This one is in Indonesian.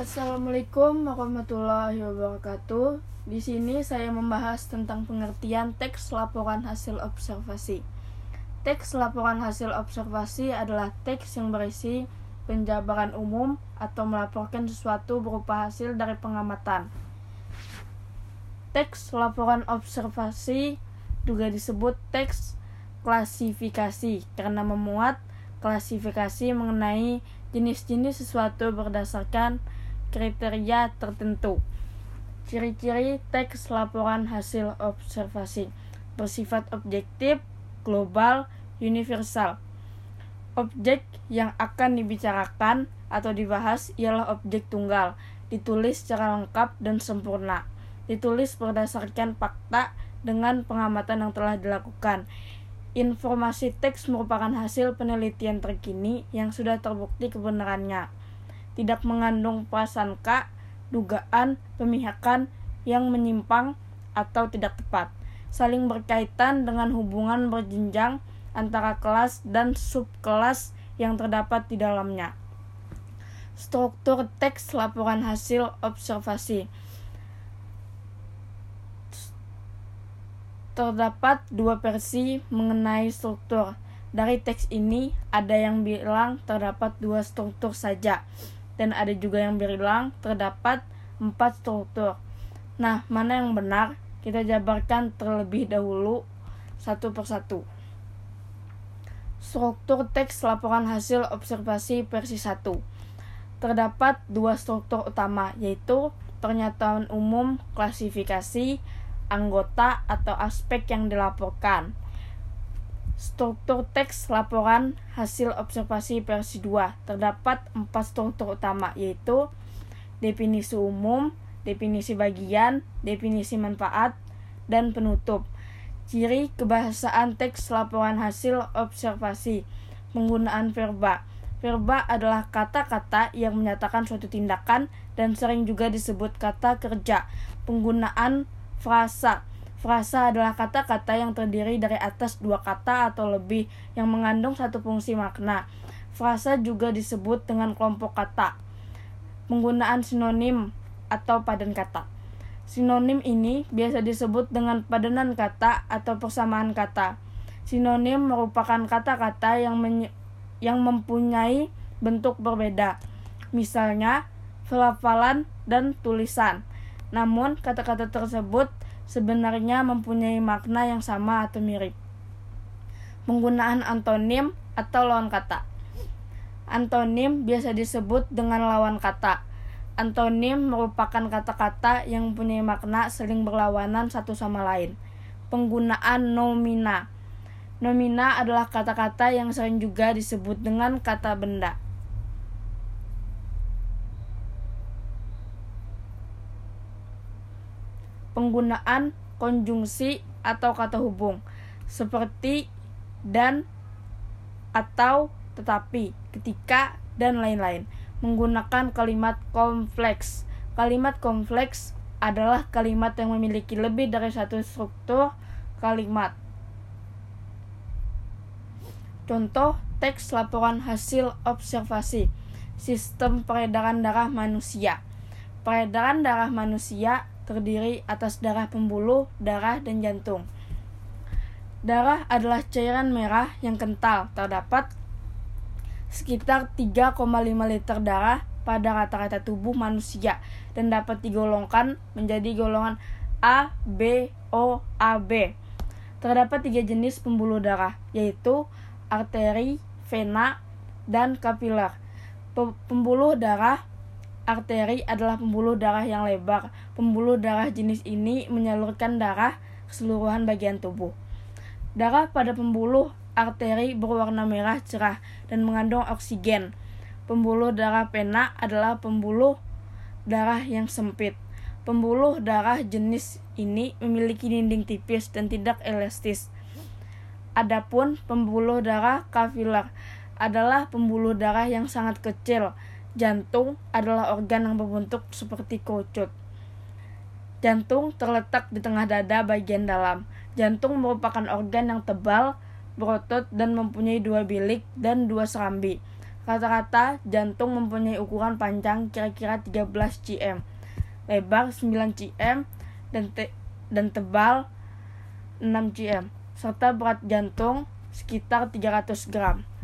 Assalamualaikum warahmatullahi wabarakatuh. Di sini saya membahas tentang pengertian teks laporan hasil observasi. Teks laporan hasil observasi adalah teks yang berisi penjabaran umum atau melaporkan sesuatu berupa hasil dari pengamatan. Teks laporan observasi juga disebut teks klasifikasi karena memuat klasifikasi mengenai jenis-jenis sesuatu berdasarkan kriteria tertentu. Ciri-ciri teks laporan hasil observasi bersifat objektif, global, universal. Objek yang akan dibicarakan atau dibahas ialah objek tunggal, ditulis secara lengkap dan sempurna. Ditulis berdasarkan fakta dengan pengamatan yang telah dilakukan. Informasi teks merupakan hasil penelitian terkini yang sudah terbukti kebenarannya tidak mengandung prasangka, dugaan, pemihakan yang menyimpang atau tidak tepat, saling berkaitan dengan hubungan berjenjang antara kelas dan subkelas yang terdapat di dalamnya. Struktur teks laporan hasil observasi terdapat dua versi mengenai struktur. Dari teks ini, ada yang bilang terdapat dua struktur saja, dan ada juga yang bilang terdapat empat struktur. Nah, mana yang benar? Kita jabarkan terlebih dahulu satu persatu. Struktur teks laporan hasil observasi versi 1. Terdapat dua struktur utama, yaitu pernyataan umum, klasifikasi, anggota atau aspek yang dilaporkan. Struktur teks laporan hasil observasi versi 2 terdapat empat struktur utama yaitu definisi umum, definisi bagian, definisi manfaat, dan penutup. Ciri kebahasaan teks laporan hasil observasi penggunaan verba. Verba adalah kata-kata yang menyatakan suatu tindakan dan sering juga disebut kata kerja. Penggunaan frasa Frasa adalah kata-kata yang terdiri dari atas dua kata atau lebih yang mengandung satu fungsi makna. Frasa juga disebut dengan kelompok kata. Penggunaan sinonim atau padan kata. Sinonim ini biasa disebut dengan padanan kata atau persamaan kata. Sinonim merupakan kata-kata yang yang mempunyai bentuk berbeda. Misalnya, pelafalan dan tulisan. Namun, kata-kata tersebut sebenarnya mempunyai makna yang sama atau mirip. Penggunaan antonim atau lawan kata. Antonim biasa disebut dengan lawan kata. Antonim merupakan kata-kata yang mempunyai makna saling berlawanan satu sama lain. Penggunaan nomina. Nomina adalah kata-kata yang sering juga disebut dengan kata benda. Penggunaan konjungsi atau kata hubung seperti dan atau tetapi ketika dan lain-lain. Menggunakan kalimat kompleks. Kalimat kompleks adalah kalimat yang memiliki lebih dari satu struktur kalimat. Contoh teks laporan hasil observasi. Sistem peredaran darah manusia. Peredaran darah manusia terdiri atas darah pembuluh, darah, dan jantung. Darah adalah cairan merah yang kental. Terdapat sekitar 3,5 liter darah pada rata-rata tubuh manusia dan dapat digolongkan menjadi golongan A, B, O, AB. Terdapat tiga jenis pembuluh darah, yaitu arteri, vena, dan kapiler. Pembuluh darah Arteri adalah pembuluh darah yang lebar. Pembuluh darah jenis ini menyalurkan darah ke bagian tubuh. Darah pada pembuluh arteri berwarna merah cerah dan mengandung oksigen. Pembuluh darah pena adalah pembuluh darah yang sempit. Pembuluh darah jenis ini memiliki dinding tipis dan tidak elastis. Adapun pembuluh darah kapiler adalah pembuluh darah yang sangat kecil Jantung adalah organ yang berbentuk seperti kerucut. Jantung terletak di tengah dada bagian dalam. Jantung merupakan organ yang tebal, berotot, dan mempunyai dua bilik dan dua serambi. Rata-rata jantung mempunyai ukuran panjang kira-kira 13 cm, lebar 9 cm, dan, te dan tebal 6 cm, serta berat jantung sekitar 300 gram.